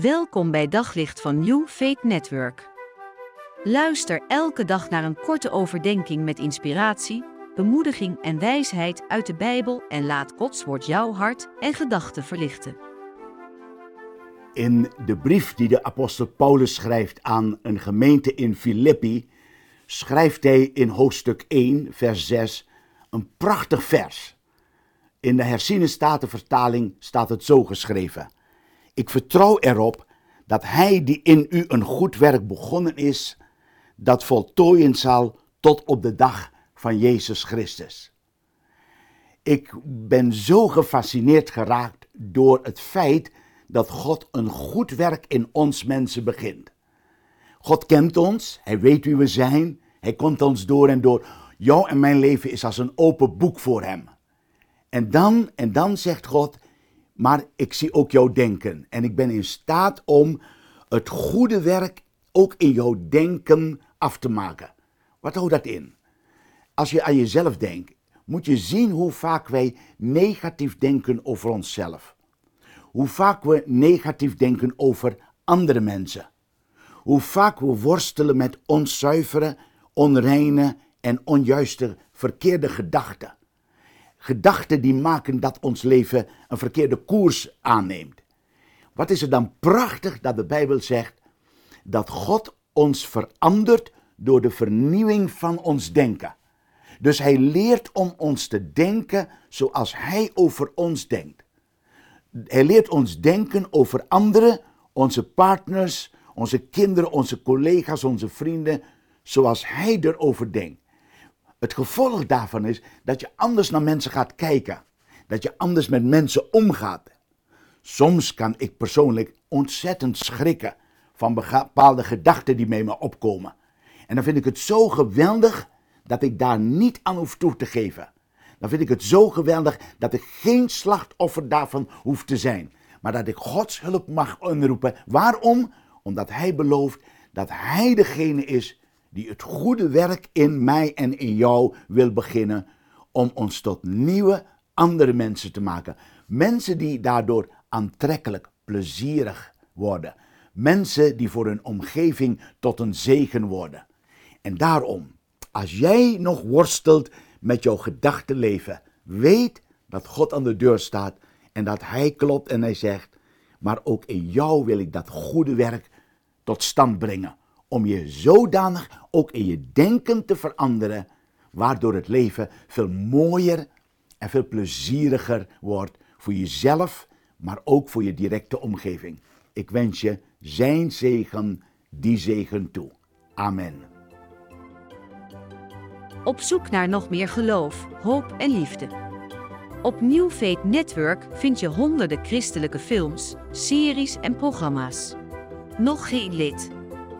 Welkom bij Daglicht van New Faith Network. Luister elke dag naar een korte overdenking met inspiratie, bemoediging en wijsheid uit de Bijbel en laat Gods woord jouw hart en gedachten verlichten. In de brief die de apostel Paulus schrijft aan een gemeente in Filippi, schrijft hij in hoofdstuk 1, vers 6 een prachtig vers. In de herziene statenvertaling staat het zo geschreven. Ik vertrouw erop dat hij die in u een goed werk begonnen is, dat voltooien zal tot op de dag van Jezus Christus. Ik ben zo gefascineerd geraakt door het feit dat God een goed werk in ons mensen begint. God kent ons, Hij weet wie we zijn, Hij komt ons door en door. Jouw en mijn leven is als een open boek voor Hem. En dan, en dan zegt God, maar ik zie ook jouw denken. En ik ben in staat om het goede werk ook in jouw denken af te maken. Wat houdt dat in? Als je aan jezelf denkt, moet je zien hoe vaak wij negatief denken over onszelf. Hoe vaak we negatief denken over andere mensen. Hoe vaak we worstelen met onzuivere, onreine en onjuiste verkeerde gedachten. Gedachten die maken dat ons leven een verkeerde koers aanneemt. Wat is er dan prachtig dat de Bijbel zegt dat God ons verandert door de vernieuwing van ons denken. Dus hij leert om ons te denken zoals hij over ons denkt. Hij leert ons denken over anderen, onze partners, onze kinderen, onze collega's, onze vrienden, zoals hij erover denkt. Het gevolg daarvan is dat je anders naar mensen gaat kijken. Dat je anders met mensen omgaat. Soms kan ik persoonlijk ontzettend schrikken van bepaalde gedachten die bij me opkomen. En dan vind ik het zo geweldig dat ik daar niet aan hoef toe te geven. Dan vind ik het zo geweldig dat ik geen slachtoffer daarvan hoef te zijn. Maar dat ik Gods hulp mag inroepen. Waarom? Omdat Hij belooft dat Hij degene is die het goede werk in mij en in jou wil beginnen. Om ons tot nieuwe, andere mensen te maken. Mensen die daardoor aantrekkelijk, plezierig worden. Mensen die voor hun omgeving tot een zegen worden. En daarom, als jij nog worstelt met jouw gedachtenleven, weet dat God aan de deur staat en dat Hij klopt en Hij zegt, maar ook in jou wil ik dat goede werk tot stand brengen, om je zodanig ook in je denken te veranderen, waardoor het leven veel mooier en veel plezieriger wordt voor jezelf, maar ook voor je directe omgeving. Ik wens je zijn zegen, die zegen toe. Amen. Op zoek naar nog meer geloof, hoop en liefde. Op New Network vind je honderden christelijke films, series en programma's. Nog geen lid?